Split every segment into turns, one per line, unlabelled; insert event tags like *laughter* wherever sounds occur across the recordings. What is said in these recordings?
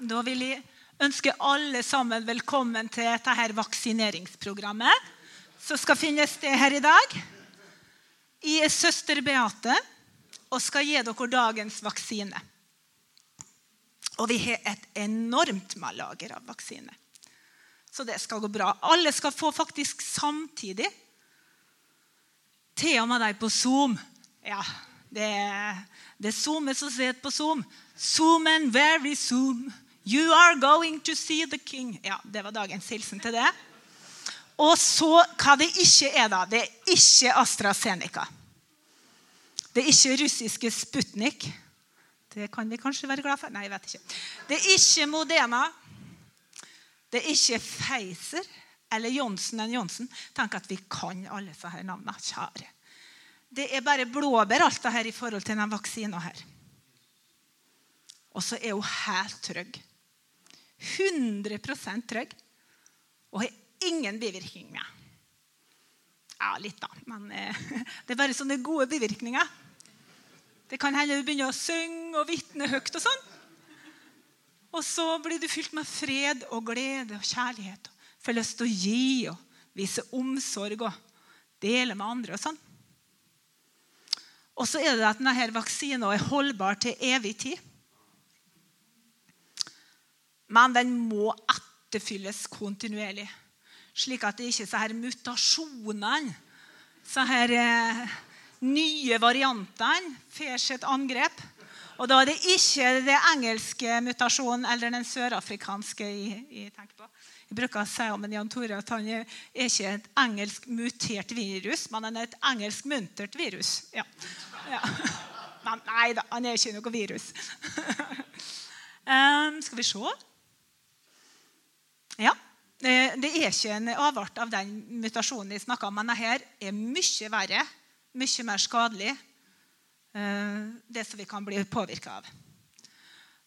Da vil jeg ønske alle sammen velkommen til dette vaksineringsprogrammet som skal finne sted her i dag. Jeg er søster Beate og skal gi dere dagens vaksine. Og vi har et enormt lager av vaksine. Så det skal gå bra. Alle skal få faktisk samtidig. Til og med de på Zoom. Ja, det det zoomes Zoom som sitter på Zoom. Zoom and very soon. You are going to see the king. Ja, Det var dagens hilsen til det. Og så hva det ikke er, da. Det er ikke AstraZeneca. Det er ikke russiske Sputnik. Det kan vi kanskje være glad for. Nei, jeg vet ikke. Det er ikke Modena. Det er ikke Pfizer eller Johnson Johnson. Tenk at vi kan alle disse navnene. Kjære. Det er bare blåbær alt det her i forhold til denne vaksina her. Og så er hun helt trygg. 100 trygg. Og har ingen bivirkninger. Ja, litt, da. Men eh, *laughs* det er bare sånne gode bivirkninger. Det kan hende du begynner å synge og vitne høyt. Og sånn. Og så blir du fylt med fred og glede og kjærlighet. Og får lyst til å gi og vise omsorg og dele med andre. Og sånn. Og så er det at denne vaksinen er holdbar til evig tid. Men den må etterfylles kontinuerlig. Slik at det ikke er så her mutasjonene så her eh, nye variantene får sitt angrep. Og da er det ikke den engelske mutasjonen eller den sørafrikanske jeg, jeg tenker på. Jeg bruker å si om en Jan Tore at han er ikke et engelsk mutert virus, men han er et engelsk muntert virus. Ja. Ja. Men nei da, han er ikke noe virus. um, *laughs* skal vi se? Ja. Det er ikke en avart av den mutasjonen vi snakka om, men dette er mye verre mye mer skadelig, eh, det som vi kan bli påvirka av.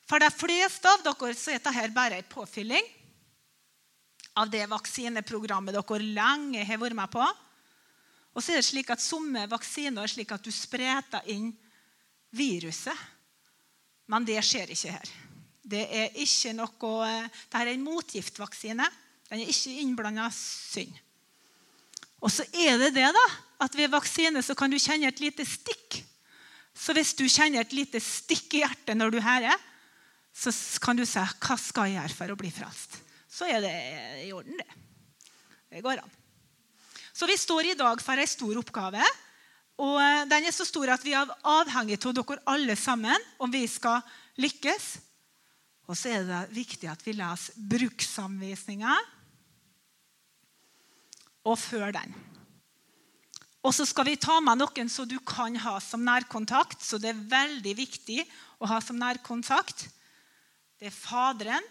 For de fleste av dere så er dette bare en påfylling av det vaksineprogrammet dere lenge har vært med på. Og så er det slik at Somme vaksiner er slik at du spreter inn viruset. Men det skjer ikke her. Det er ikke noe, eh, dette er en motgiftvaksine. Den er ikke innblanda synd. Og så er det det da, at ved vaksine så kan du kjenne et lite stikk. Så hvis du kjenner et lite stikk i hjertet når du hører, så kan du si 'Hva skal jeg gjøre for å bli frelst?' Så er det i orden, det. Det går an. Så vi står i dag for ei stor oppgave. Og eh, den er så stor at vi er avhengig av dere alle sammen om vi skal lykkes. Og så er det viktig at vi leser bruksanvisninga og før den. Og så skal vi ta med noen som du kan ha som nærkontakt. Så det er veldig viktig å ha som nærkontakt. Det er Faderen,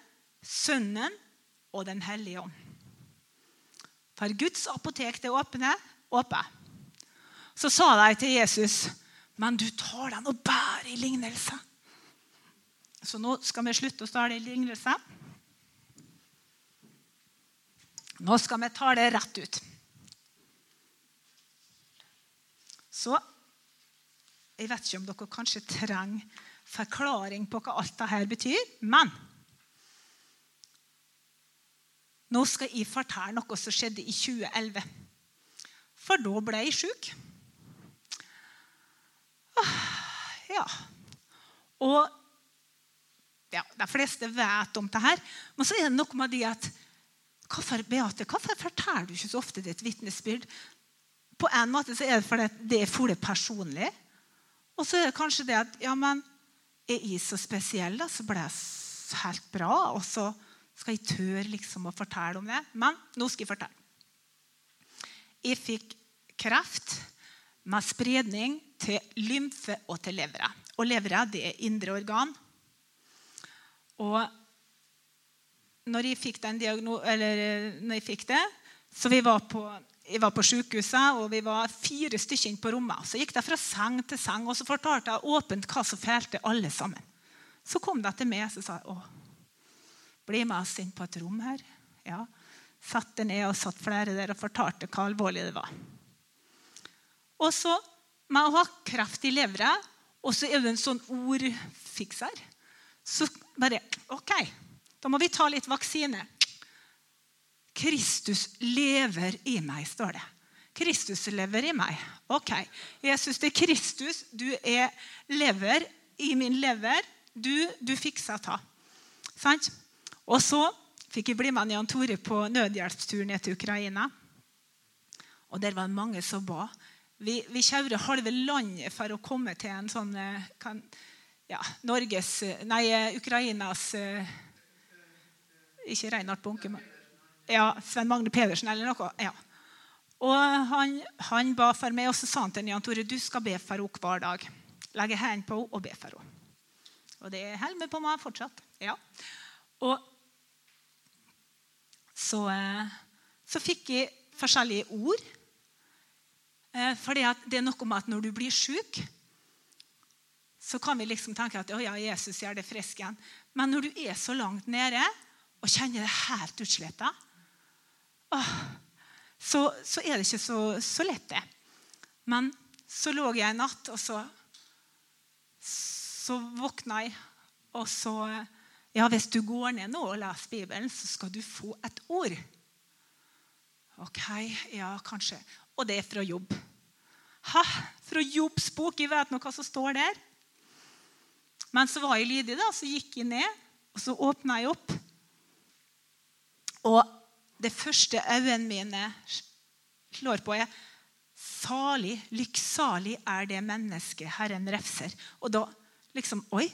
Sønnen og Den hellige ånd. For Guds apotek det åpne, åpne. Så sa de til Jesus, 'Men du tar den og bærer i lignelse.' Så nå skal vi slutte å tale i lignelse. Nå skal vi ta det rett ut. Så jeg vet ikke om dere kanskje trenger forklaring på hva alt dette betyr, men nå skal jeg fortelle noe som skjedde i 2011. For da ble jeg sjuk. Ja. Og ja, De fleste vet om det her. Men så er det noe med de at Hvorfor Beate, hvorfor forteller du ikke så ofte ditt vitnesbyrd? På en måte så er det fordi det er for det personlig. Og så er det kanskje det at ja, men er jeg så spesiell, da, så ble jeg helt bra. Og så skal jeg tørre liksom å fortelle om det. Men nå skal jeg fortelle. Jeg fikk kreft med spredning til lymfe og til levra. Og levra det er indre organ. Og når jeg fikk, eller, eh, når jeg fikk det, så vi var på jeg var på sykehuset, og vi var fire stykker på rommet. Så gikk det fra seng til seng, og så fortalte jeg åpent hva som feilte alle sammen. Så kom de til meg og sa å, bli med oss inn på et rom her. Ja. Satte ned og satt flere der og fortalte hva alvorlig det var. Og så med å ha kreft i levra, og så er du en sånn ordfikser, så bare OK. Da må vi ta litt vaksine. Kristus lever i meg, står det. Kristus lever i meg. Ok, Jesus, det er Kristus. Du er lever i min lever. Du, du fiksa ta. Sant? Og så fikk jeg bli med Jan Tore på nødhjelpstur ned til Ukraina. Og der var det mange som ba. Vi, vi kjører halve landet for å komme til en sånn eh, kan, ja, Norges Nei, Ukrainas eh, Ikke Reinhard Bunke, men ja, Sven Magne Pedersen eller noe. ja. Og han, han, ba for meg, og så sa han til Jan Tore du skal be for henne hver dag. Legge hendene på henne og be for henne. Og det holder vi på med fortsatt. Ja. Og så, eh, så fikk jeg forskjellige ord. Fordi for det er noe med at når du blir syk, så kan vi liksom tenke at ja, Jesus gjør det frisk igjen. Men når du er så langt nede og kjenner deg helt utsletta, så, så, er det ikke så, så, lett, det. Men så lå jeg en natt, og så, så våkna jeg. Og så Ja, hvis du går ned nå og leser Bibelen, så skal du få et ord. Ok, ja, kanskje. Og det er fra jobb. Hæ? Fra Jobbs bok. Jeg vet nå hva som står der. Men så var jeg lydig, da, så gikk jeg ned, og så åpna jeg opp. Og det første øynene mine slår på, er Salig, lykksalig er det mennesket Herren refser. Og da liksom Oi!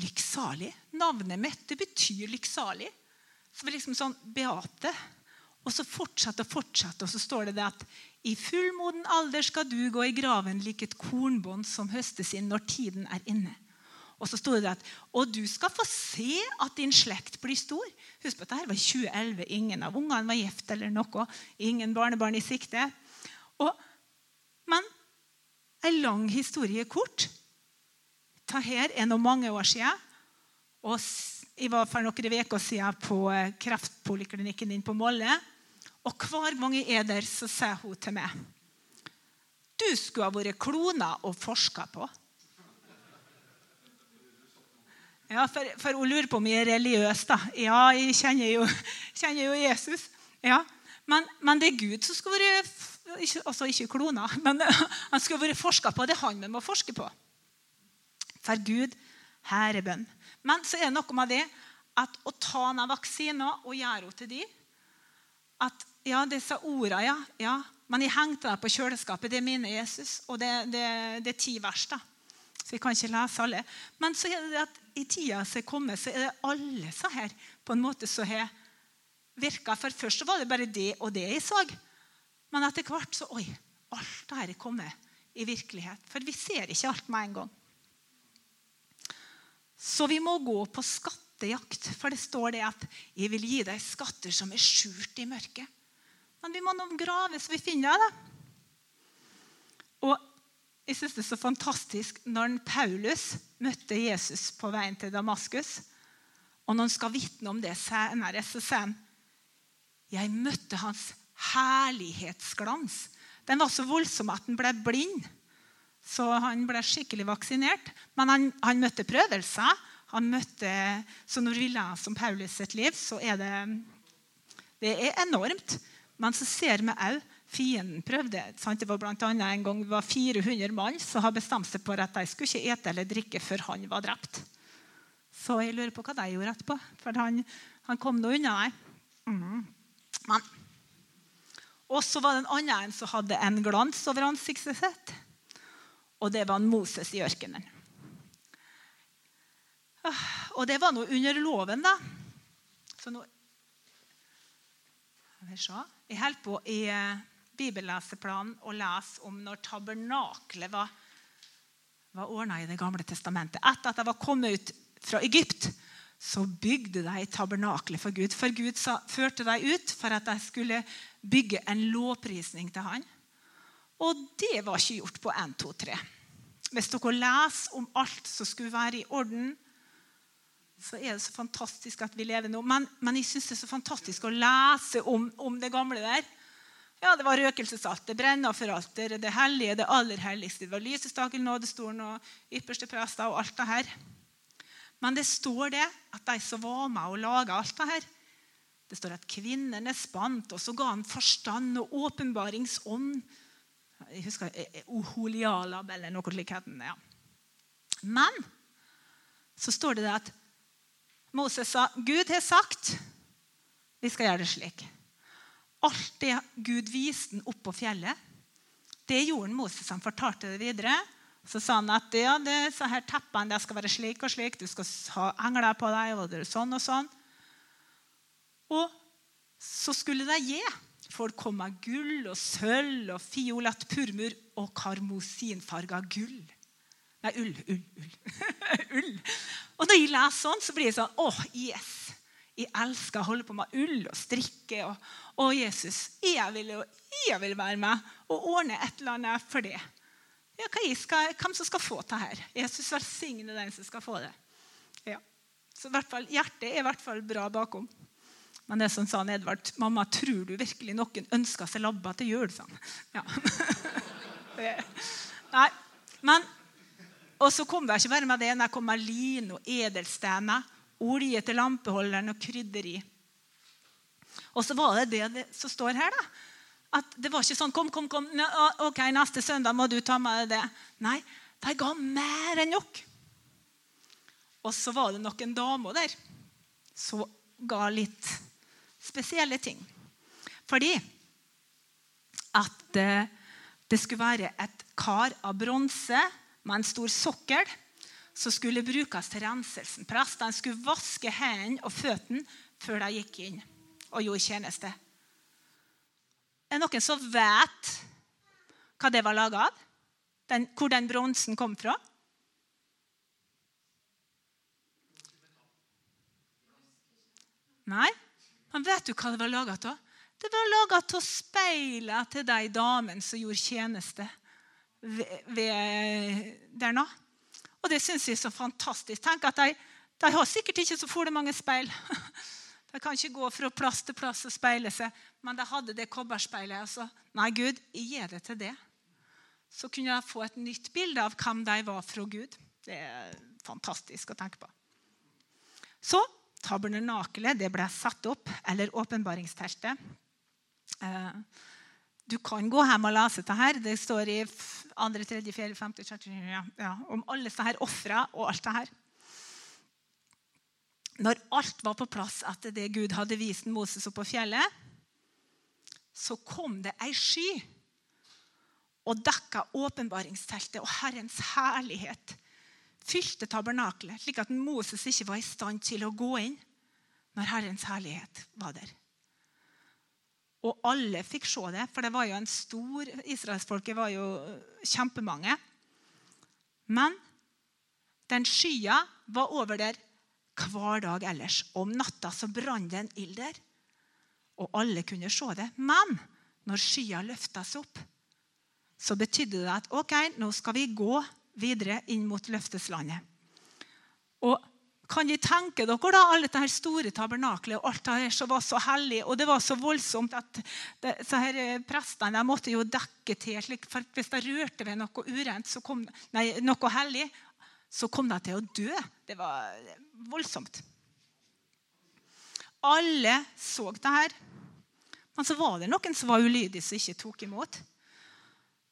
Lykksalig? Navnet mitt det betyr lykksalig. Så det liksom sånn Beate. Og så fortsatte og fortsatte, og så står det det at i fullmoden alder skal du gå i graven lik et kornbånd som høstes inn når tiden er inne. Og så sto det at og du skal få se at din slekt blir stor. Husk på at dette var 2011. Ingen av ungene var gift eller noe. Ingen barnebarn i sikte. Og, men en lang historie kort. Dette er nå mange år siden. Og jeg var for noen uker siden på eh, kreftpoliklinikken din på Molle. Og hver gang jeg er der, så sier hun til meg Du skulle ha vært klona og forska på. Ja, for, for, hun lurer på om jeg er religiøs. da. Ja, jeg kjenner jo, *laughs* kjenner jo Jesus. Ja. Men, men, det er Gud som skulle vært ikke, Altså ikke klona, *laughs* men *laughs* han skulle vært forska på. Det er han vi må forske på. For Gud hører bønn. Men så er det noe med det at å ta ned vaksina og gjøre henne til de at ja, disse ordene, ja, ja. Men jeg hengte dem på kjøleskapet. Det minner Jesus. Og det, det, det er ti vers. da. Så vi kan ikke lese alle. Men så er det at i tida som er kommet, så er det alle så her på en måte som har virka. For først så var det bare det og det jeg så. Men etter hvert så Oi, alt dette er kommet i virkelighet. For vi ser ikke alt med en gang. Så vi må gå på skattejakt. For det står det at 'jeg vil gi deg skatter som er skjult i mørket'. Men vi må nå grave så vi finner det. Og jeg synes det er så fantastisk når Paulus møtte Jesus på veien til Damaskus. Og når han skal vitne om det senere, så sier han jeg møtte hans herlighetsglans. Den var så voldsom at han ble blind. Så han ble skikkelig vaksinert. Men han, han møtte prøvelser. Han møtte, så når vi leser Paulus sitt liv, så er det, det er enormt. Men så ser vi òg fienden prøvde. Sant? Det var blant annet En gang var 400 mann som hadde bestemt seg for at de skulle ikke ete eller drikke før han var drept. Så jeg lurer på hva de gjorde etterpå. For han, han kom nå unna, nei. Mm. Og så var det en annen en som hadde en glans over ansiktet sitt. Og det var en Moses i ørkenen. Ah, og det var nå under loven, da. Så nå jeg holder på i eh, bibelleseplanen å lese om når tabernaklet var, var ordna i Det gamle testamentet. Etter at de var kommet ut fra Egypt, så bygde de tabernaklet for Gud. For Gud sa, førte dem ut for at de skulle bygge en lovprisning til han. Og det var ikke gjort på 1, 2, 3. Hvis dere leser om alt som skulle være i orden, så er det så fantastisk at vi lever nå. Men, men jeg syns det er så fantastisk å lese om, om det gamle der. Ja, Det var røkelsesalt, det brennofferalter, det hellige, det aller helligste. Det var lysestaken, nådestolen og ypperste prester og alt det her. Men det står det at de som var med og laga alt det her Det står at kvinnene spant, og så ga han forstand og åpenbaringsånd. Jeg husker eh, eh, Oholialab eller noe slikt. Ja. Men så står det at Moses sa Gud har sagt vi skal gjøre det slik. Alt det Gud viste ham opp på fjellet, det gjorde Moses. Han fortalte det videre. Så sa han at ja, det, så her teppene det skal være slik og slik. Du skal ha engler på deg, og sånn og sånn. Og så skulle de gi. Folk kom med gull og sølv og fiolett purmur og karmosinfarga gull. Nei, ull, ull, ull. *laughs* ull. Og når jeg leser sånn, så blir det sånn Å, yes! Jeg elsker å holde på med ull og strikke. Og, og Jesus, jeg vil, jeg vil være med og ordne et eller annet for det. Ja, skal, hvem som skal få det her? Jesus velsigne den som skal få det. Ja. Så fall, Hjertet er i hvert fall bra bakom. Men det som sa han Edvard, mamma, tror du virkelig noen ønsker seg labba til jul? Sånn. Ja. *laughs* Nei, men Og så kom det ikke bare med det. Det kom med lin og edelstener, olje til lampeholderen og krydderi. Og så var det det, som står her. da, at Det var ikke sånn kom, kom, kom, ok, neste søndag må du ta med deg det. Nei, de ga mer enn nok. Og så var det noen damer der som ga litt spesielle ting. Fordi at det skulle være et kar av bronse med en stor sokkel som skulle brukes til renselsen. Prestene skulle vaske hendene og føttene før de gikk inn og gjorde tjeneste. Er det noen som vet hva det var laga av? Den, hvor den bronsen kom fra? Nei, men vet du hva det var laga av? Det var laga av speilet til de damene som gjorde tjeneste ved, ved, der nå. Og det syns jeg er så fantastisk. Tenk at de, de har sikkert ikke så fole mange speil. *laughs* De kan ikke gå fra plass til plass og speile seg. Men de hadde det kobberspeilet. Altså. Nei, Gud, jeg gir det til det. Så kunne jeg få et nytt bilde av hvem de var fra Gud. Det er fantastisk å tenke på. Så tabernakelet det ble satt opp, eller åpenbaringsteltet. Eh, du kan gå hjem og lese dette. her. Det står i 2., 3., 4., 5., 6., ja, om alle disse ofrene og alt det her. Når alt var på plass etter det Gud hadde vist Moses opp på fjellet, så kom det ei sky og dekka åpenbaringsteltet, og Herrens herlighet fylte tabernakelet, slik at Moses ikke var i stand til å gå inn når Herrens herlighet var der. Og alle fikk se det, for det var jo en stor Israelsfolket var jo kjempemange. Men den skya var over der hver dag ellers. Om natta så brant det en ild der, og alle kunne se det. Men når skya løfta seg opp, så betydde det at ok, nå skal vi gå videre inn mot løfteslandet. Og kan de tenke dere da, alle dette store tabernaklet og alt det her som var så hellig, og det var så voldsomt at det, så her eh, prestene måtte jo dekke til. Slik, for Hvis de rørte ved noe urent, så kom, nei, noe hellig, så kom de til å dø. Det var voldsomt. Alle så det her. Men så var det noen som var ulydige, som ikke tok imot.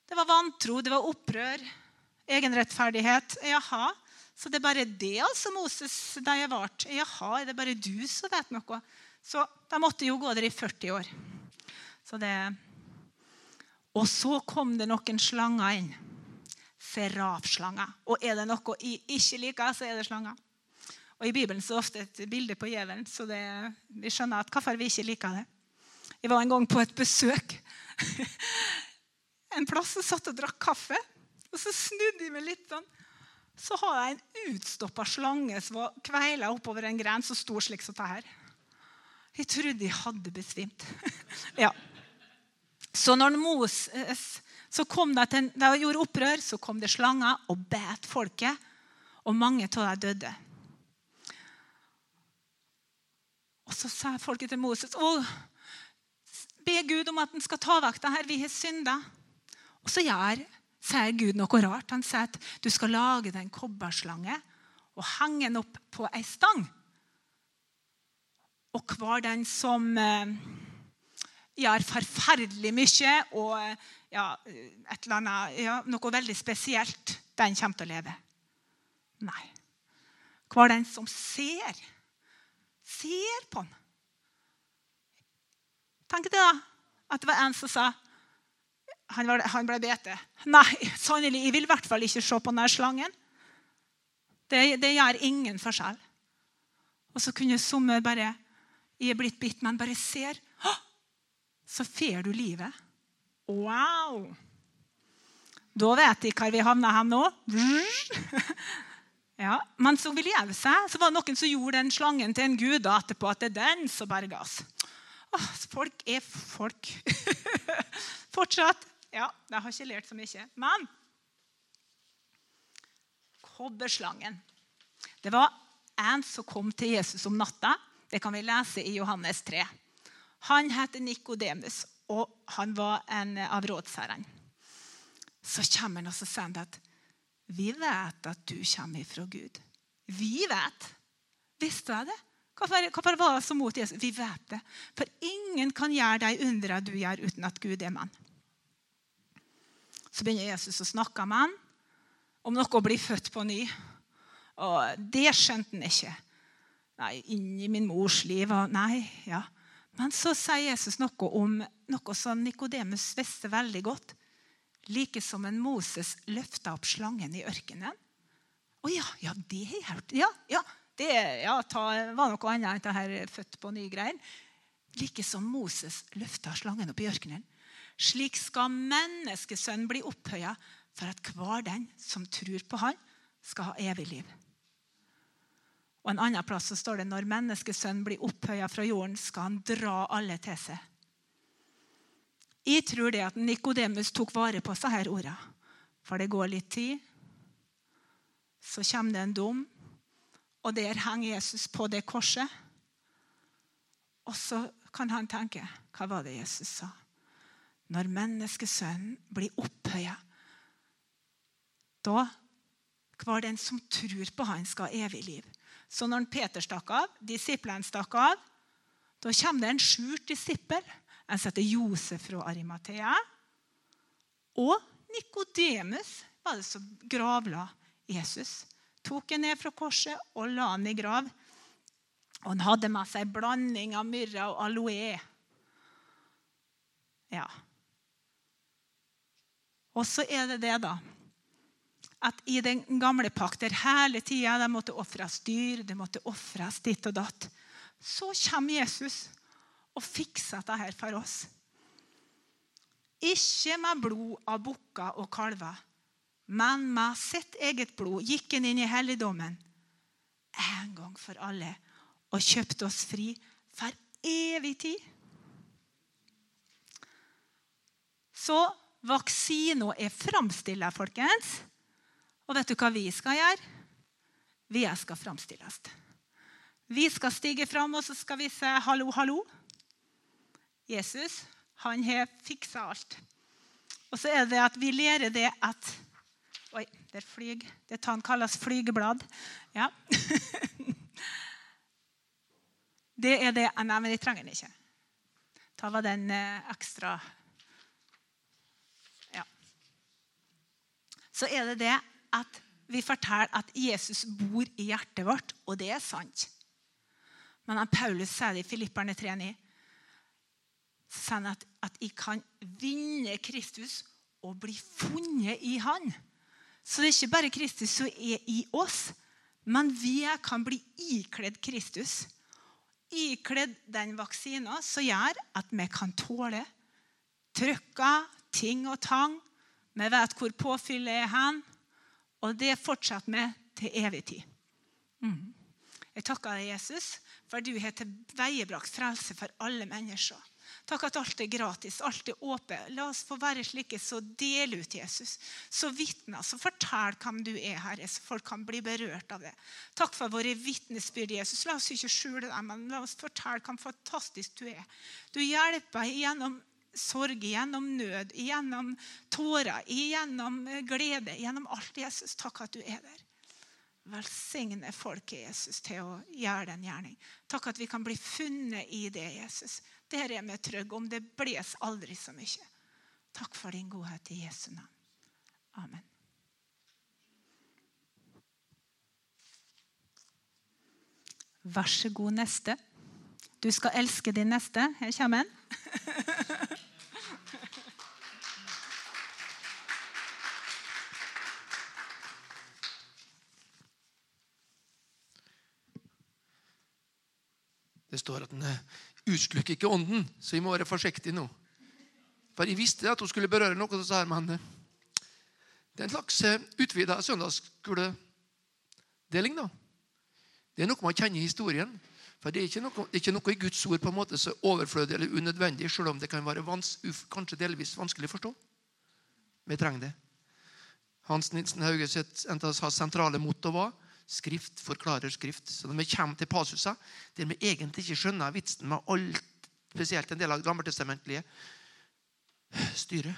Det var vantro, det var opprør, egenrettferdighet. Jaha, så det er bare det altså Moses de har vart. Jaha, er det bare du som vet noe? Så de måtte jo gå der i 40 år. Så det... Og så kom det noen slanger inn serafslanger. Og er det noe jeg ikke liker, så er det slanger. Og I Bibelen så er det ofte et bilde på djevelen, så det, vi skjønner at hvorfor vi ikke liker det. Jeg var en gang på et besøk *laughs* en plass og satt og drakk kaffe. Og så snudde jeg meg litt sånn. Så har jeg en utstoppa slange som var kveila oppover en gren som sto slik som dette. Jeg trodde jeg hadde besvimt. *laughs* ja. Så når Moses så kom det til, De gjorde opprør, så kom det slanger og bet folket. Og mange av dem døde. Og Så sa folket til Moses å, be Gud om at han skal ta vekk det her. Vi har synda. Og så gjør, sier Gud noe rart. Han sier at du skal lage deg en kobberslange og henge den opp på ei stang. Og hver den som eh, gjør forferdelig mye og ja, et eller annet, ja, noe veldig spesielt, den kommer til å leve. Nei. Hver den som ser, ser på den. Tenk det, da. At det var en som sa han, var, han ble bete. Nei, sannelig, jeg vil i hvert fall ikke se på denne slangen. Det, det gjør ingen forskjell. Og så kunne somme bare Jeg er blitt bitt, men bare ser. Så får du livet. Wow! Da vet de hvor vi havner hen nå. *laughs* Ja, Men så vil jeg seg, så var det noen som gjorde den slangen til en gud da, etterpå. At det er den som berger oss. Åh, folk er folk. *laughs* Fortsatt. Ja, jeg har ikke lært så mye. Men kobberslangen. Det var en som kom til Jesus om natta. Det kan vi lese i Johannes 3. Han het Nikodemus, og han var en av rådsherrene. Så kommer han og sier han at vi vet at du kommer fra Gud. Vi vet. Visste jeg det? Hvorfor, var det så mot Jesus? Vi vet det. For ingen kan gjøre de undrene du gjør, uten at Gud er mann. Så begynner Jesus å snakke med han om noe å bli født på ny. Og det skjønte han ikke. Nei, inni min mors liv og Nei, ja. Men så sier Jesus noe om noe som Nikodemus visste veldig godt. Like som en Moses løfta opp slangen i ørkenen. Å ja, ja, det har jeg hørt. Ja, ja, det ja, ta, var noe annet enn det her født på ny-greien. Like som Moses løfta slangen opp i ørkenen. Slik skal menneskesønnen bli opphøya for at hver den som tror på han, skal ha evig liv. Og En annen plass så står det når menneskesønnen blir opphøya fra jorden, skal han dra alle til seg. Jeg tror det at Nikodemus tok vare på disse ordene. For det går litt tid, så kommer det en dom, og der henger Jesus på det korset. Og så kan han tenke Hva var det Jesus sa? Når menneskesønnen blir opphøya, da hver den som tror på han skal ha evig liv. Så når Peter stakk av, disiplene stakk av, da kommer det en skjult disippel en som heter Josef fra Arimathea. Og Nikodemus var det som gravla Jesus. Tok han ned fra korset og la han i grav. Og han hadde med seg en blanding av myrra og aloe. Ja. Og så er det det, da, at i den gamle pakt, der hele tida det måtte ofres dyr, det måtte ofres ditt og datt, så kommer Jesus og fikser dette for oss. Ikke med blod av bukker og kalver, men med sitt eget blod gikk han inn i helligdommen en gang for alle og kjøpte oss fri for evig tid. Så vaksina er framstilla, folkens. Og vet du hva vi skal gjøre? Vi skal framstilles. Vi skal stige fram og så skal vi si 'hallo, hallo'. Jesus han har fiksa alt. Og så er det at vi lærer det at Oi, der flyg. Det kalles flygeblad. Ja. *laughs* det er det Nei, men jeg trenger den ikke. Ta var den eh, ekstra Så er det det at vi forteller at Jesus bor i hjertet vårt, og det er sant. Men Paulus sier det i Filipperne 3,9 sånn at, at jeg kan vinne Kristus og bli funnet i Han. Så det er ikke bare Kristus som er i oss, men vi kan bli ikledd Kristus. Ikledd den vaksina som gjør at vi kan tåle trøkker, ting og tang. Vi vet hvor påfyllet er hen. Og det fortsetter vi til evig tid. Mm. Jeg takker deg, Jesus, for du har tilveiebrakt frelse for alle mennesker. Takk at alt er gratis, alt er åpent. La oss få være slike så del ut Jesus. Så vitner, så fortell hvem du er, Herre, så folk kan bli berørt av det. Takk for våre vitnesbyrd, Jesus. La oss ikke skjule dem, men la oss fortelle hvor fantastisk du er. Du hjelper gjennom sorg, gjennom nød, gjennom tårer, gjennom glede, gjennom alt. Jesus, takk at du er der. velsigne folket Jesus til å gjøre den gjerning. Takk at vi kan bli funnet i det, Jesus. Der er vi trygge om det bles aldri så mye. Takk for din godhet i Jesu navn. Amen. Vær så god, neste. Du skal elske din neste. Her kommer den.
Det står at den utslukker ikke ånden, så vi må være forsiktige nå. For jeg visste at hun skulle berøre noe, så sa men eh, det er en slags eh, utvida søndagsskoledeling. da. Det er noe man kjenner i historien. For det er ikke noe, er ikke noe i Guds ord på en måte så overflødig eller unødvendig, selv om det kan være vans, kanskje delvis vanskelig å forstå. Vi trenger det. Hans Nilsen Hauge sitt sentrale motto var Skrift forklarer Skrift. Så når vi kommer til passuser der vi egentlig ikke skjønner vitsen med alt, spesielt en del av det gammeltestamentlige styret,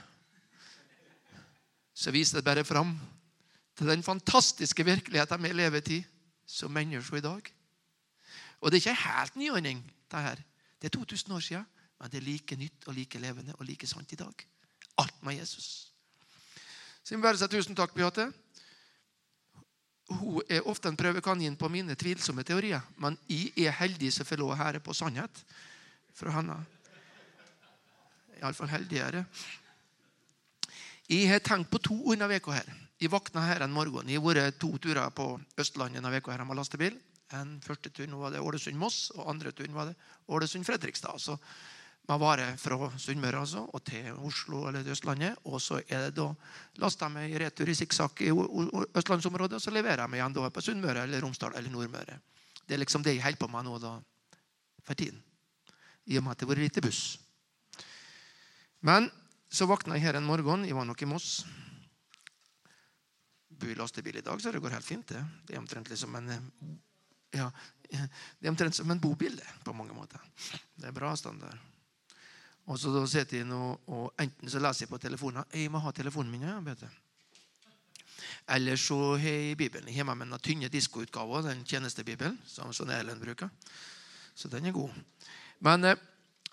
så viser det bare fram til den fantastiske virkeligheten vi lever i som mennesker i dag. Og det er ikke helt nyordning. Det her. Det er 2000 år siden, men det er like nytt og like levende og like sant i dag. Alt med Jesus. Så jeg må bare si tusen takk, Beate. Hun er ofte en prøvekanin på mine tvilsomme teorier, men jeg er heldig som får lov her på sannhet fra henne. Iallfall heldigere. Jeg har tenkt på to under uka her. Jeg våkna her en morgen. Jeg har vært to turer på Østlandet denne uka med lastebil. En første tur nå var det Ålesund-Moss, og andre turen var det Ålesund-Fredrikstad. Så man varer fra Sunnmøre altså, og til Oslo eller til Østlandet. Og så er det da laster jeg meg i retur i sikksakk i østlandsområdet, og så leverer jeg meg igjen da på Sunnmøre eller Romsdal eller Nordmøre. Det er liksom det jeg holder på med nå da, for tiden. I og med at det har vært lite buss. Men så våkna jeg her en morgen. Jeg var nok i Moss Bor i lastebil i dag, så det går helt fint. Det, det er omtrent liksom en ja, det er omtrent som en bobil på mange måter. Det er bra standard. Og så da sitter jeg nå, og Enten så leser jeg på telefonen Jeg må ha telefonen min. Ja, vet. Eller så har jeg Bibelen. hjemme med den tynne diskoutgaven, den tjenestebibelen, som sånn Ellen bruker. Så den er god. Men eh,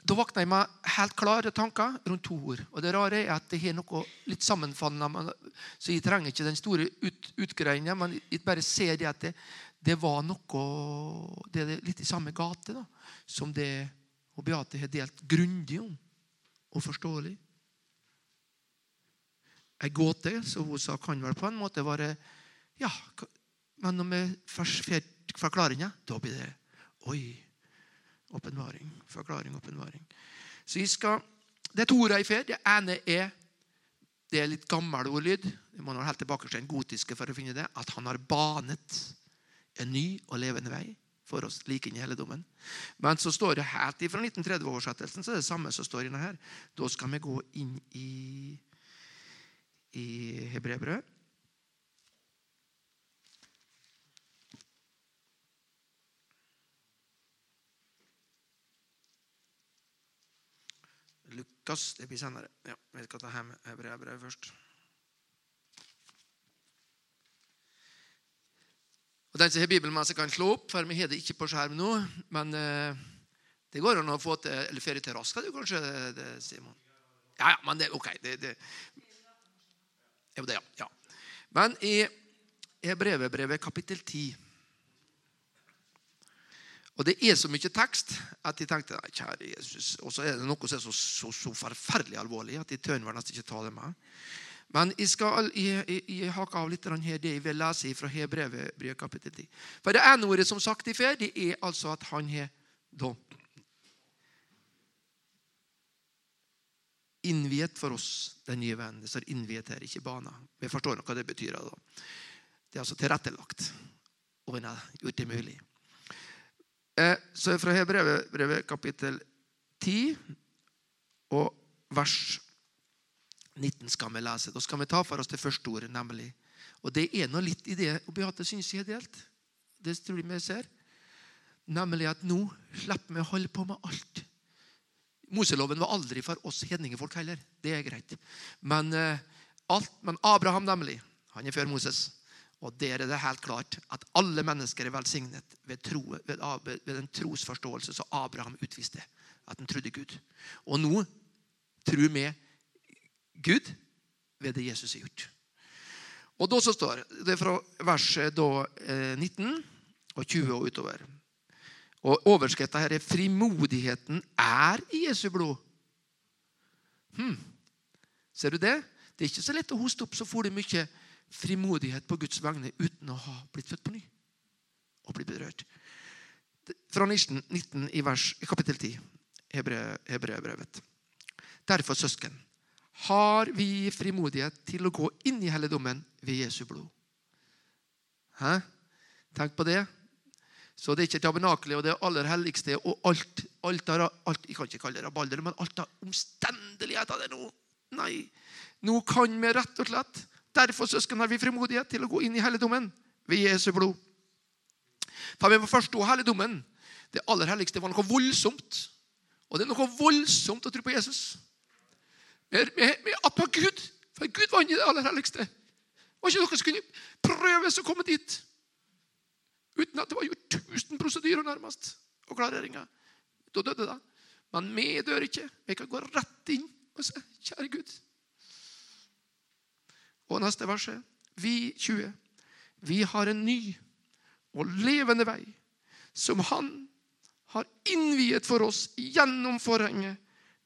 da våkna jeg med helt klare tanker rundt to ord. Og det rare er at det har noe litt sammenfallende. Så jeg trenger ikke den store ut, utgreiinga, men jeg bare ser det at det, det var noe Det er litt i samme gate da, som det og Beate har delt grundig om og forståelig. Ei gåte, som hun sa, kan vel på en måte være Ja, men når vi først får forklaringa, da blir det Oi. Åpenbaring. Forklaring, åpenbaring. Så jeg skal, Det er to ord jeg får. Det ene er det er litt gammel ordlyd. Vi må nå helt tilbake til den gotiske for å finne det. At han har banet en ny og levende vei for oss like inn i helligdommen. Men så står det helt fra 1930-oversettelsen så er det samme som står inne her. Da skal vi gå inn i, i Hebreerbrevet. Lukas det blir senere. Ja, vi skal ta hjem hebreerbrevet først. Og Den som har Bibelen med seg, kan slå opp, for vi har det ikke på skjerm nå. Men eh, det går an å få til Eller ferie til raskt, du kanskje, det, Simon? Ja, ja, men det ok. Det, det. Jo, det, ja. ja. Men i Hebrevet kapittel 10 og det er så mye tekst at de tenkte nei, kjære Jesus. Og så er det noe som er så, så, så forferdelig alvorlig at de tør nesten ikke ta det med. Men jeg skal jeg, jeg, jeg hake av litt her det jeg vil lese fra Hebrevet kapittel 10. For det ene ordet som sagt i før, det er altså at han har da innviet for oss den nye vennen. Det står 'innviet' her, ikke 'bana'. Vi forstår hva det betyr. da. Det er altså tilrettelagt, og en har gjort det mulig. Eh, så fra Hebrevet kapittel 10 og vers 19 skal vi lese. Da skal vi ta for oss det første ordet, nemlig. Og det er noe litt i det og Beate syns jeg er delt. Det tror jeg vi ser. Nemlig at nå slipper vi å holde på med alt. Moseloven var aldri for oss hedningefolk heller. Det er greit. Men, uh, alt, men Abraham, nemlig, han er før Moses. Og der er det helt klart at alle mennesker er velsignet ved, tro, ved, ved den trosforståelse som Abraham utviste. At han trodde Gud. Og nå tror vi Gud ved det Jesus har gjort. Og da så står Det fra verset da, eh, 19 og 20 og utover. Og Overskrifta her er 'Frimodigheten er i Jesu blod'. Hmm. Ser du det? Det er ikke så lett å hoste opp så får du mye frimodighet på Guds vegne uten å ha blitt født på ny og blitt berørt. Fra 19, 19 i vers, kapittel 10, Hebreabrevet. Derfor, søsken, har vi frimodighet til å gå inn i helligdommen ved Jesu blod. Hæ? Tenk på det. Så det er ikke tabernakelet og det aller helligste og alt, alt, alt Jeg kan ikke kalle det rabalder, men alt av omstendigheter det nå. Nei. Nå kan vi rett og slett Derfor søsken, har vi frimodighet til å gå inn i helligdommen ved Jesu blod. For vi må forstå helligdommen. Det aller helligste var noe voldsomt. Og det er noe voldsomt å tro på Jesus. Vi er var Gud. For Gud var i det aller helligste. Det var ikke noe som kunne prøves å komme dit uten at det var gjort tusen prosedyrer nærmest og klareringer. Da døde det. Men vi dør ikke. Vi kan gå rett inn og se. kjære Gud Og neste verset. Vi 20. Vi har en ny og levende vei som Han har innviet for oss gjennom forhenget,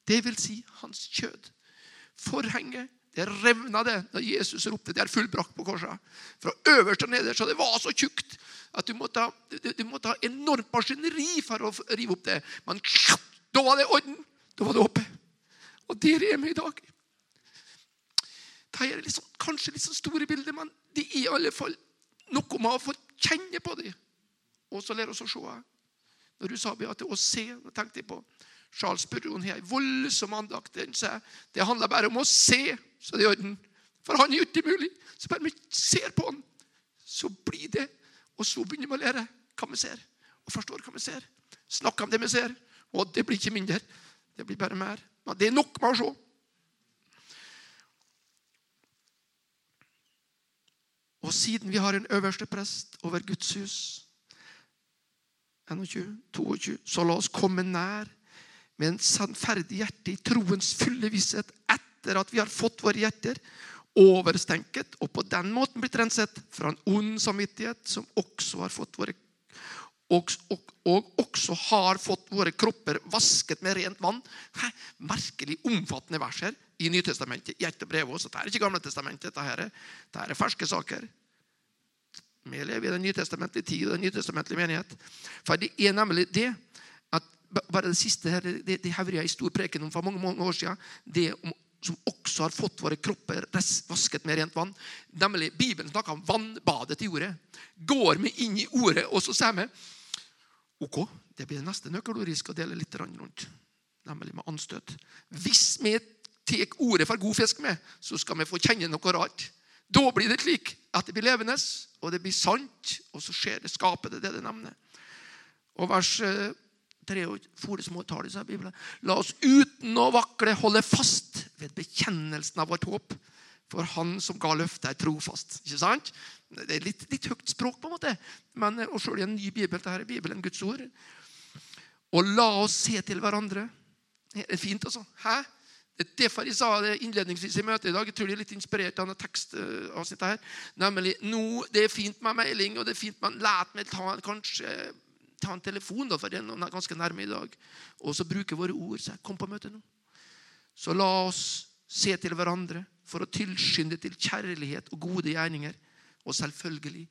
det vil si hans kjød. Forhenget det revna det da Jesus ropte 'det er fullbrakt' på korset. Fra øverst og nederst. Så det var så tjukt at du måtte, ha, du måtte ha enormt maskineri for å rive opp det. Men da var det orden. Da var det oppe. Og der er vi i dag. Dette er liksom, kanskje litt sånn store bilder, men det er i alle fall noe med å få kjenne på det. Og så lære oss å se. Når du sa Beate, å se, tenkte jeg på Charles Perron har en voldsom andakt. Det handler bare om å se, så det er i orden. For han er gjort mulig. Så bare vi ser på han, så blir det. Og så begynner vi å lære hva vi ser, og forstår hva vi ser. Snakker om det vi ser. Og det blir ikke mindre. Det blir bare mer. Men det er nok med å se. Og siden vi har en øverste prest over Guds hus 21, 22, så la oss komme nær med en sannferdig hjerte i troens fulle visshet etter at vi har fått våre hjerter overstenket og på den måten blitt renset fra en ond samvittighet som også har fått våre og, og, og, også har fått våre kropper vasket med rent vann. Hæ? Merkelig omfattende vers her i Nytestamentet. Hjertebrevet også. Dette er ikke Gamle testamentet. Dette er, dette er ferske saker. Vi lever i den nytestamentlige tid og den nytestamentlige menighet. For det er nemlig det bare det siste her, det, det hevder jeg i stor preken om for mange mange år siden. Det om, som også har fått våre kropper vasket med rent vann. Nemlig, Bibelen snakker om vannbadet i ordet. Går vi inn i ordet, og så sier vi Ok, det blir det neste nøkkelordet jeg skal dele litt rundt. Nemlig med anstøt. Hvis vi tar ordet for god fisk med, så skal vi få kjenne noe rart. Da blir det slik at det blir levende, og det blir sant, og så skjer det, skapet, det det nevner. Og vers eh, tre og fire små tall i Bibelen. La oss uten å vakle holde fast ved bekjennelsen av vårt håp. For Han som ga løftet, er trofast. Ikke sant? Det er litt, litt høyt språk, på en måte. Men, og selv i en ny bibel. Dette er Bibelen, Guds ord. Og la oss se til hverandre. Det er fint, altså. Hæ? Det er derfor jeg sa det innledningsvis i møtet i dag. Jeg tror de er litt inspirert av tekstavsnittet her. Nemlig nå, det er fint med mailing, og det er fint med Let meg ta kanskje ta en telefon, da, for det er ganske nærme i dag, og så bruke våre ord. Så kom på møte nå. Så la oss se til hverandre for å tilskynde til kjærlighet og gode gjerninger. Og selvfølgelig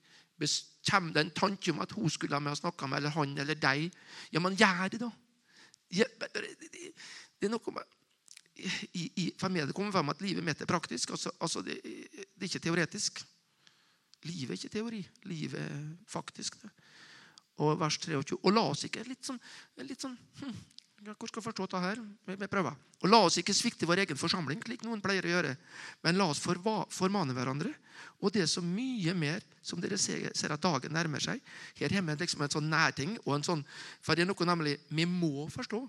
kommer det en tanke om at hun skulle ha med å snakke med, eller han eller deg. Ja, men gjør det, da. Det er noe med i, i, For meg det kommer fram at livet mitt er praktisk. altså, altså det, det, er ikke teoretisk. Livet er ikke teori. Livet er faktisk det og vers 23. Og la oss ikke litt sånn, litt sånn hm, Hvor skal jeg forstå dette her? Vi prøver. Og la oss ikke svikte vår egen forsamling, slik noen pleier å gjøre. Men la oss formane hverandre. Og det er så mye mer som dere ser, ser at dagen nærmer seg. Her hjemme er det liksom en sånn nærting. og en sånn, For det er noe nemlig vi må forstå.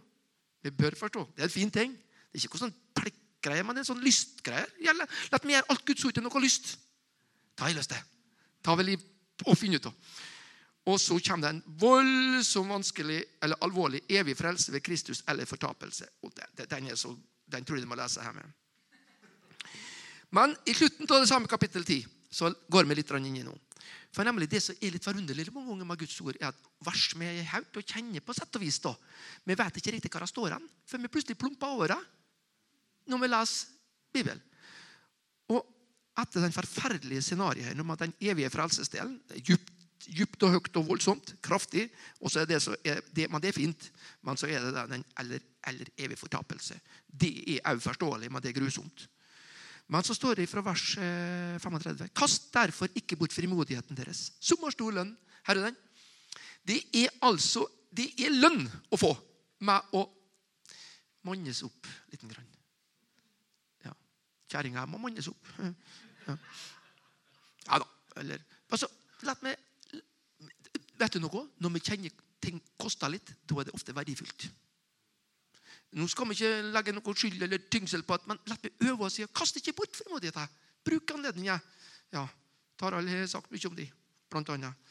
Vi bør forstå. Det er en fin ting. Det er ikke noe sånn pliktgreie, men det er en sånn lystgreie. La meg gjøre alt Guds ord til noe lyst. Ta i lyst til. Ta vel i og finne ut av. Og så kommer det en voldsomt vanskelig eller alvorlig evig frelse ved Kristus eller fortapelse. Og den, så, den tror jeg du må lese her med. Men i slutten av det samme kapittel 10 så går vi litt inn i noe. For nemlig Det som er litt forunderlig mange ganger med Guds ord, er at vers vi er høyt og kjenner på sett og vis. da. Vi vet ikke riktig hva det står hen, for vi plutselig plumper over det når vi leser Bibelen. Og etter den forferdelige scenarioet om at den evige frelsesdelen djupt dypt og høyt og voldsomt. Kraftig. Og så er det, så er det, men det er fint. Men så er det den eller, eller evig fortapelse. Det er òg forståelig, men det er grusomt. Men så står det fra vers 35.: eh, Kast derfor ikke bort frimodigheten deres, som har stor lønn. Her er den. Det er altså det er lønn å få med å mannes opp liten grann. Ja. Kjerringa må mannes opp. *laughs* Ja, ja da. Eller altså, La meg Vet du noe? Når vi kjenner ting koster litt, da er det ofte verdifullt. Nå skal vi ikke legge noe skyld eller tyngsel på at, men la meg øve oss i å kaste ikke bort frimodigheten. Bruk anledningen. Ja, Tarald har sagt mye om de, blant annet.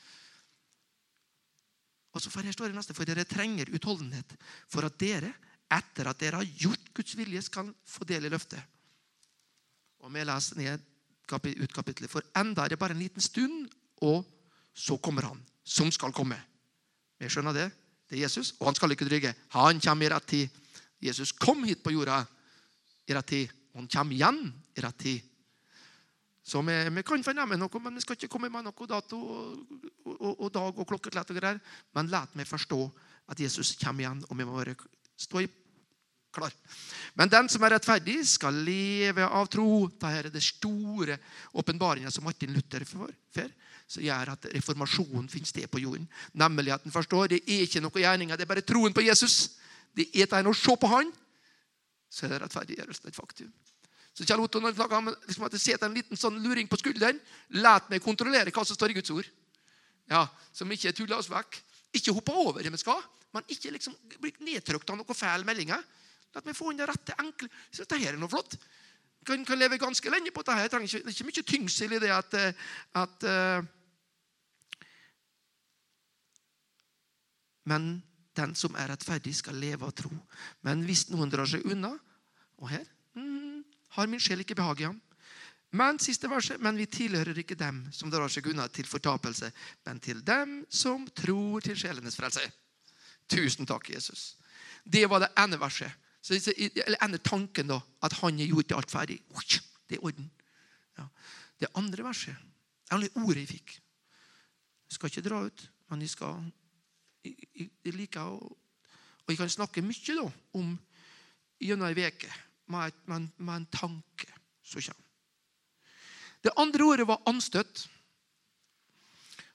Og så for her står det neste, for dere trenger utholdenhet for at dere, etter at dere har gjort Guds vilje, skal få del i løftet. Og vi leser ned ut kapitlet. For enda er det bare en liten stund, og så kommer han som skal komme. Vi skjønner det. Det er Jesus, og han skal ikke drygge. Han kommer i rett tid. Jesus kom hit på jorda i rett tid. Han kommer igjen i rett tid. Så vi, vi, kan fornemme noe, men vi skal ikke komme med noe dato og, og, og dag og klokkeslett. og greier. Men la meg forstå at Jesus kommer igjen, og vi må bare stå i klar. Men den som er rettferdig, skal leve av tro. Dette er det store åpenbaringa som Martin Luther får som gjør at reformasjonen finner sted på jorden. Nemlig at den forstår det er ikke noe gjerninger, det er bare troen på Jesus. Det er et å se på Han, så er det rettferdiggjørelsen et faktum. Så Kjell Otto når han liksom at setter en liten sånn luring på skulderen. Lat meg kontrollere hva som står i Guds ord. Ja, Som ikke tuller oss vekk. Ikke hoppe over det vi skal, men ikke liksom bli nedtrykt av noen feil meldinger. La meg få inn det rette, enkle. Så dette her er noe flott kan, kan leve ganske lenge på dette. Det er ikke mye tyngsel i det at, eh, at uh, Men den som er rettferdig, skal leve av tro. Men hvis noen drar seg unna Og her mm, har min sjel ikke behag i ham. Men siste verset, men vi tilhører ikke dem som drar seg unna til fortapelse, men til dem som tror til sjelenes frelse. Tusen takk, Jesus. Det var det ene verset. Så, eller ender tanken da, at han er gjort alt ferdig. Det er orden. Ja. Det andre verset alle ordet jeg fikk. Jeg skal ikke dra ut, men jeg skal jeg, jeg, liker å Og jeg kan snakke mye da, om gjennom ei uke med, med, med, en tanke som kommer. Det andre ordet var anstøt.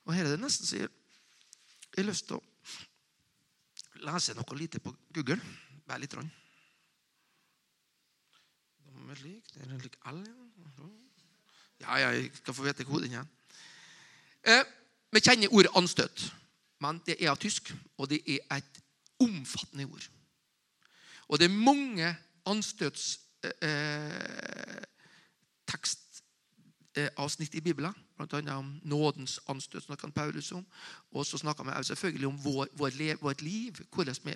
Og her er det nesten så jeg, jeg har lyst til å lese noe lite på Google. Bare litt. Rann med slik. Det er en lik L, ja. ja, jeg skal få vite koden igjen. Eh, vi kjenner ordet anstøt, men det er av tysk, og det er et omfattende ord. Og det er mange anstøtstekstavsnitt eh, eh, i Bibelen. Blant annet om nådens anstøt, snakker Paulus om. Og så snakker vi selvfølgelig om vår, vår, vårt liv, hvordan vi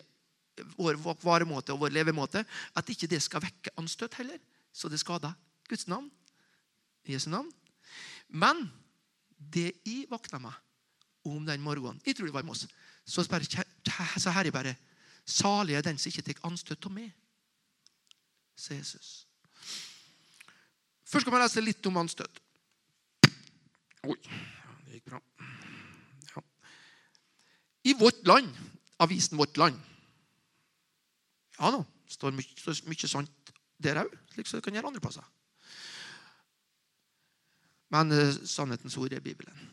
vår varemåte og vår levemåte, at ikke det skal vekke anstøt heller så det skada Guds navn. Jesu navn. Men det jeg våkna meg om den morgenen Jeg tror det var i Moss. Så, bare, så her er bare Salig er den som ikke tar anstøt av meg, sier Jesus. Først skal vi lese litt om anstøt. Oi, det gikk bra. Ja. I Vårt Land, avisen Vårt Land Ja da, står mye, står mye sant der òg, slik som det kan gjøre andre plasser. Men uh, sannhetens ord er Bibelen.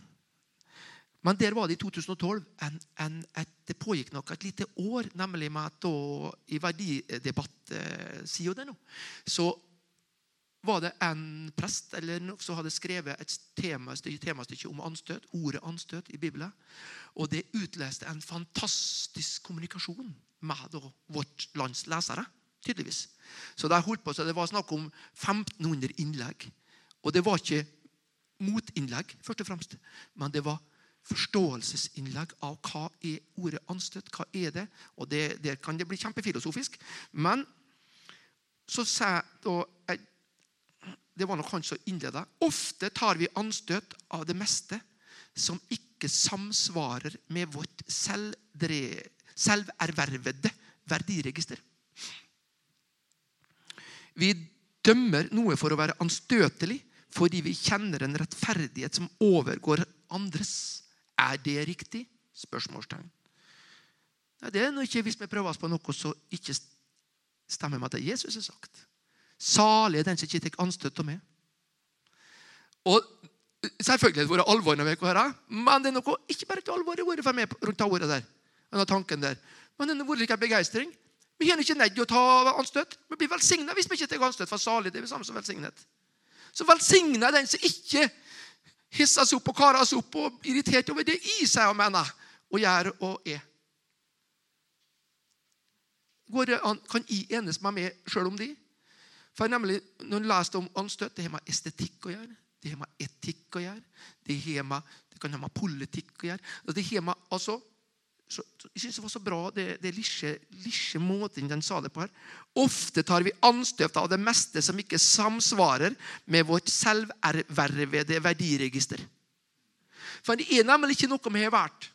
Men der var det i 2012 en, en, et, Det pågikk nok et lite år, nemlig med at da, i det noe. så var det en prest eller noe som hadde skrevet et temastykke, temastykke om anstøt, ordet anstøt i Bibelen. Og det utleste en fantastisk kommunikasjon med da, vårt lands lesere tydeligvis. Så de holdt på, så Det var snakk om 1500 innlegg. Og det var ikke motinnlegg, først og fremst. Men det var forståelsesinnlegg av hva er ordet anstøt. Hva er det? Og det, Der kan det bli kjempefilosofisk. Men så sa da Det var nok han som innleda. Ofte tar vi anstøt av det meste som ikke samsvarer med vårt selvdre, selververvede verdiregister. Vi dømmer noe for å være anstøtelig fordi vi kjenner en rettferdighet som overgår andres. Er det riktig? Spørsmålstegn. Nei, det er når ikke hvis vi prøver oss på noe som ikke stemmer med det Jesus har sagt. Salig er den som ikke tar anstøt av meg. Og Selvfølgelig har det vært alvor når vi er her, men det er noe, ikke bare et alvor vært for meg rundt det ordet der. Men det har vært like begeistring. Vi har ikke nødt til å ta anstøt. Vi blir velsigna hvis vi ikke tar anstøt. For salig det er det samme som velsignet. Så velsigna den som ikke hisser seg opp og karer seg opp og irritert over det i seg og mener og gjør og er. Går det an, kan jeg enes med meg sjøl om de? For nemlig, Når en leser om anstøt, det har med estetikk å gjøre. Det har med etikk å gjøre. Det, har med, det kan ha med politikk å gjøre. Det har med, altså, så, jeg synes det var så bra det, det lille, måten den sa det på her. Ofte tar vi anstøt av det meste som ikke samsvarer med vårt selververvede verdiregister. For det er nemlig ikke noe vi har vært.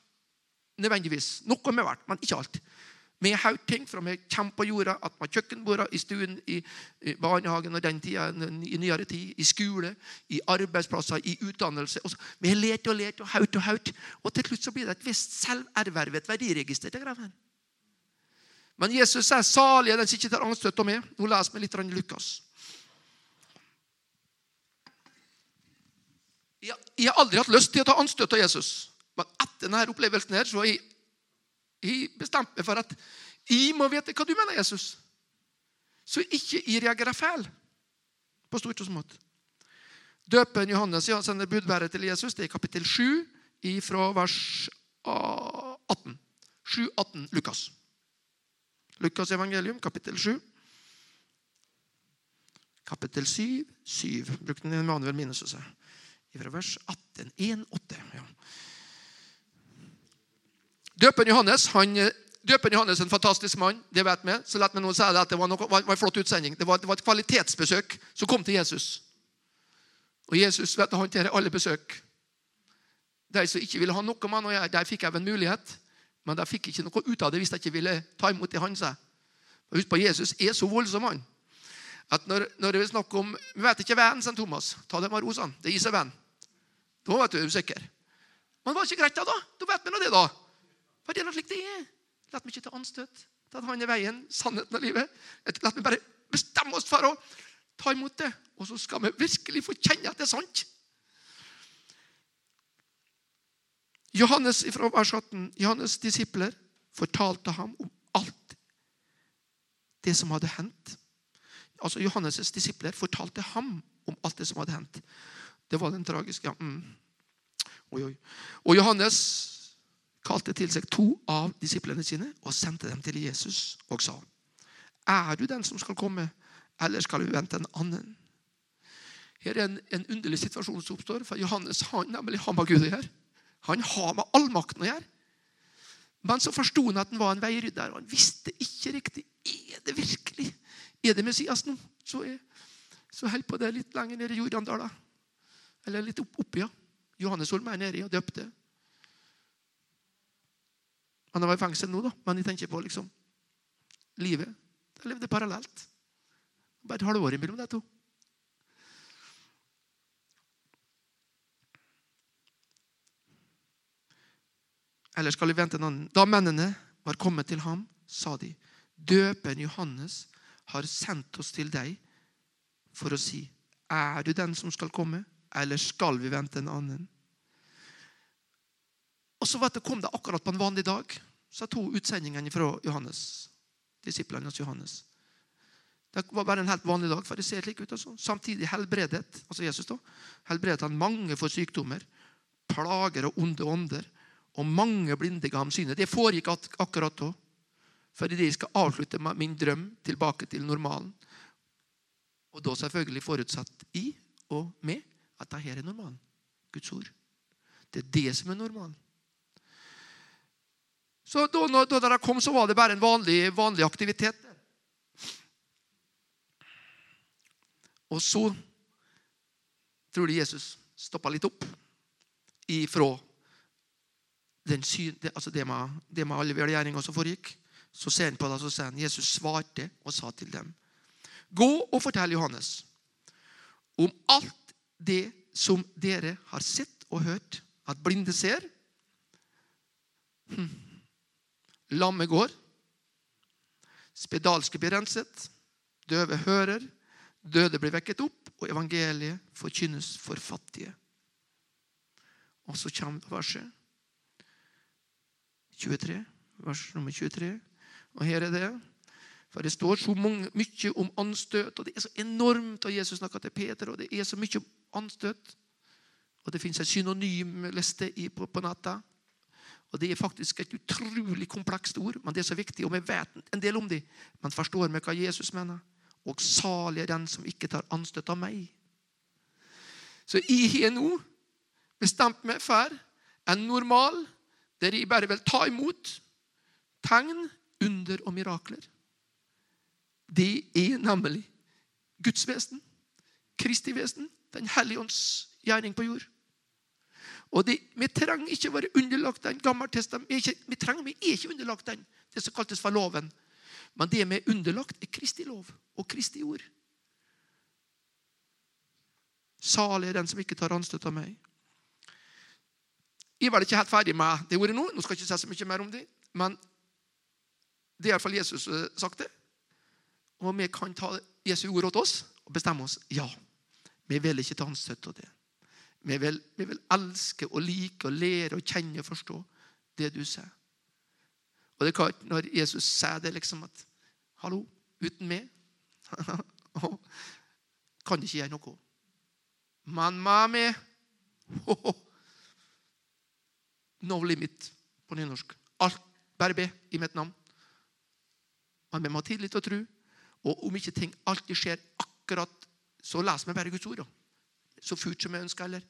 Nødvendigvis. Noe vi har vært, men ikke alt med haugting fra vi på jorda, at man kjøkkenborder i stuen, i, barnehagen og den tida, i nyere tid, i skole, i arbeidsplasser, i utdannelse. Så, vi har lært og lært og haut og haut. Og til slutt så blir det et visst selververvet verdiregister. til greven. Men Jesus er salig den som ikke tar anstøt av meg. Nå leser vi litt i Lukas. Jeg har aldri hatt lyst til å ta anstøt av Jesus. Men etter denne opplevelsen her, så har jeg jeg bestemte meg for at jeg må vite hva du mener, Jesus. Så ikke jeg reagerer feil på stort og smått. Døpen Johannes ja, sender budbæret til Jesus. Det er kapittel 7 fra vers 18. 7, 18, Lukas. Lukas evangelium, kapittel 7. Kapittel 7, 7. Bruk den Emanuel minus seg. Fra vers 18. 1, 8. Ja. Døpen Johannes han, eh, døpen Johannes en fantastisk mann. det vet vi, så lett meg noen si det at det var, noe, var, en flott utsending. Det var, det var, et kvalitetsbesøk som kom til Jesus. Og Jesus vet du, håndterer alle besøk. De som ikke ville ha noe med han å gjøre, de fikk jeg en mulighet. Men de fikk ikke noe ut av det hvis de ikke ville ta imot det han sa. Husk på, Jesus er så voldsom mann at når, når det er snakk om Vi vet ikke vennen, sa Thomas. Ta det med rosene. Det gir seg venn. Da vet du, er du sikker. Men det var ikke greit, da. Da vet vi nå det, da. For det er noe slik det er. La meg ikke ta anstøt. Ta han i veien, sannheten og livet. La meg bare bestemme oss for å ta imot det. Og så skal vi virkelig få kjenne at det er sant. Johannes fra vers 18, Johannes' disipler fortalte ham om alt det som hadde hendt. Altså Johannes' disipler fortalte ham om alt det som hadde hendt. Det var den tragiske ja, mm. oi, oi. Og Johannes kalte til seg to av disiplene sine og sendte dem til Jesus og sa, 'Er du den som skal komme, eller skal vi vente en annen?' Her er en, en underlig situasjon som oppstår, for Johannes han nemlig har med Gud å gjøre. Han har med allmakten å gjøre. Men så forsto han at han var en veirydder, og han visste ikke riktig er det virkelig er det Messias nå. Så, så held på det litt lenger nede i Jordandala. Eller litt opp, oppi, ja. Johannes Holm er nede og døpte. Han var i fengsel nå, da, men jeg tenker på liksom livet. Jeg levde parallelt. Bare et halvår imellom de to. Eller skal vi vente en annen? Da mennene var kommet til ham, sa de, døpen Johannes har sendt oss til deg for å si, er du den som skal komme, eller skal vi vente en annen? Og så du, kom det akkurat på en vanlig dag. Så to utsendingene fra Johannes, disiplene hos Johannes. Det var bare en helt vanlig dag. for det ser slik ut altså. Samtidig helbredet altså Jesus da, helbredet han mange for sykdommer, plager og onde ånder. Og mange blinde ga ham synet. Det foregikk akkurat da. Fordi de skal avslutte min drøm tilbake til normalen. Og da selvfølgelig forutsatt i og med at dette er normalen. Guds ord. Det er det som er normalen. Så da, da dere kom, så var det bare en vanlig, vanlig aktivitet. Og så tror de Jesus stoppa litt opp ifra syn, det, altså det, med, det med alle velgjerninger som foregikk. Så ser han på det, så sier han, Jesus svarte og sa til dem.: Gå og fortell Johannes om alt det som dere har sett og hørt, at blinde ser, hm. Lamme går, spedalske blir renset, døve hører, døde blir vekket opp, og evangeliet forkynnes for fattige. Og så kommer verset 23, vers nummer 23. Og her er det. For det står så mange, mye om anstøt, og det er så enormt. Og Jesus snakker til Peter, og det er så mye om anstøt. Og det fins en synonymliste på, på natta. Og Det er faktisk et utrolig komplekst ord, men det er så viktig. Og vi vet en del om det, men forstår vi hva Jesus mener. Og salig er den som ikke tar anstøt av meg. Så jeg har nå bestemt meg for en normal der jeg bare vil ta imot tegn, under og mirakler. Det er nemlig Guds vesen, Kristi vesen, Den hellige ånds gjerning på jord. Og det, Vi trenger ikke være underlagt den gamle testament. Vi vi trenger, vi er ikke underlagt den, det som kaltes for loven. Men det vi er underlagt, er Kristi lov og Kristi ord. Salig er den som ikke tar anstøt av meg. Jeg var ikke helt ferdig med det ordet nå. Nå skal jeg ikke si så mye mer om det. Men det er iallfall Jesus som har sagt det. Og vi kan ta Jesu ord til oss og bestemme oss. Ja, vi vil ikke ta anstøt av det. Vi vil, vi vil elske og like og lære og kjenne og forstå det du sier. Og det er klart, når Jesus sier det liksom at Hallo, uten meg *laughs* kan ikke gjøre noe. Men meg *laughs* No limit på nynorsk. Alt, bare be i mitt navn. Men vi må ha tillit og tro. Og om ikke ting alltid skjer akkurat, så leser vi bare Guds ord. Så fort som vi ønsker. eller?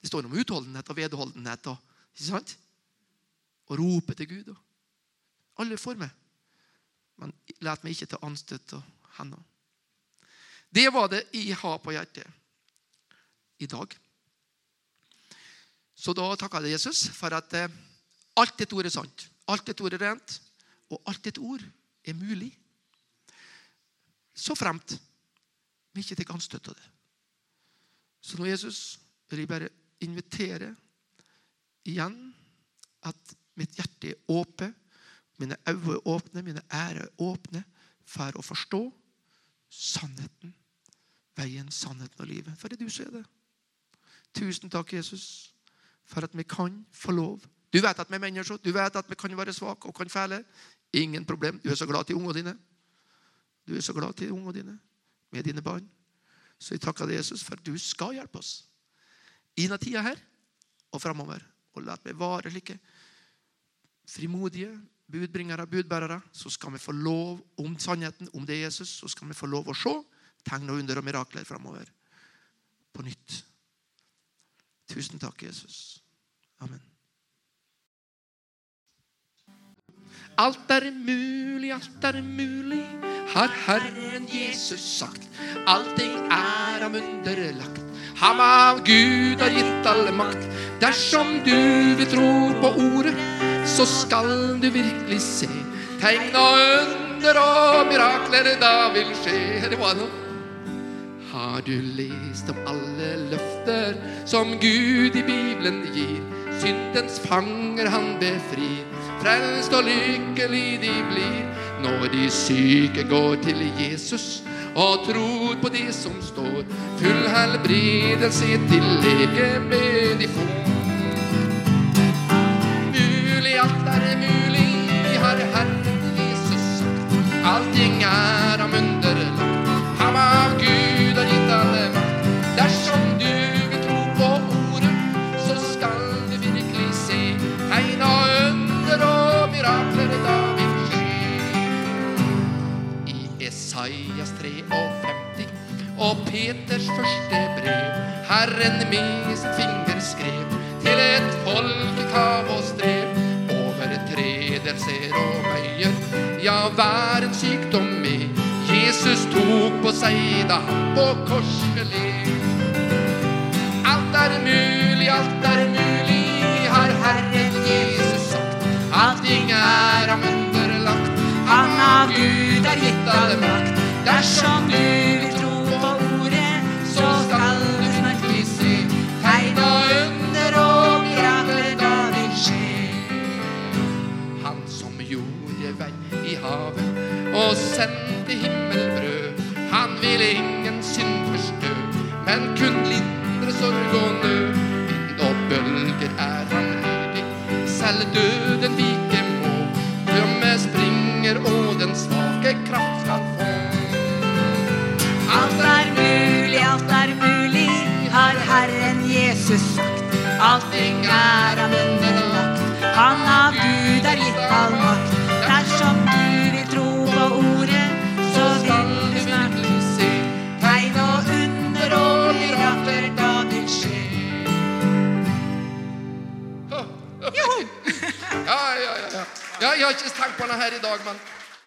Det står om utholdenhet og vedholdenhet. Og, ikke sant? Og rope til Gud. Og. Alle former. Men let meg ikke ta anstøt av henne. Det var det jeg har på hjertet i dag. Så da takka jeg Jesus for at eh, alt ditt ord er sant. Alt ditt ord er rent. Og alt ditt ord er mulig. Så fremt vi ikke tar anstøt av det. Så nå, Jesus, vil jeg bare invitere igjen at mitt hjerte er åpent, mine øyne er åpne, mine ærer er åpne for å forstå sannheten, veien, sannheten og livet. For det du som er det. Tusen takk, Jesus for at vi kan få lov. Du vet at vi er mennesker, du vet at vi kan være svake og kan fæle. Ingen problem. Du er så glad til ungene dine. Du er så glad til ungene dine med dine barn. Så jeg takker deg, Jesus, for du skal hjelpe oss i denne tida her og framover. Og la meg være slike frimodige budbringere, budbærere. Så skal vi få lov om sannheten, om det er Jesus, så skal vi få lov å se tegn og under og mirakler framover på nytt. Tusen takk, Jesus. Amen. Alt er mulig, alt er mulig, har Herren Jesus sagt. Allting er ham underlagt. Ham av Gud har gitt alle makt. Dersom du vil tro på ordet, så skal du virkelig se. Tegn og under og mirakler da vil skje. Har du lest om alle løfter som Gud i Bibelen gir? Syndens fanger han befrir. Frelst og lykkelig de blir når de syke går til Jesus og tror på det som står. Full helbredelse til legeme de får. Mulig, alt er mulig, har Herren Jesus sagt. Allting er ham underlagt. Ham av Gud og Peters første brev. Herren med sitt finger skrev til et folk i kav og strev. Overtredelser og møyer, ja, hver en sykdom med. Jesus tok på seg da han på korset led. Alt er mulig, alt er mulig, har Herren Jesus sagt. Allting er ham underlagt.
Han av Gud er gitt all makt. Dersom du vil
men kun lindre sorg og nød. Vind og bølger er lydig, selv døden jeg har ikke tenkt på den her i dag, men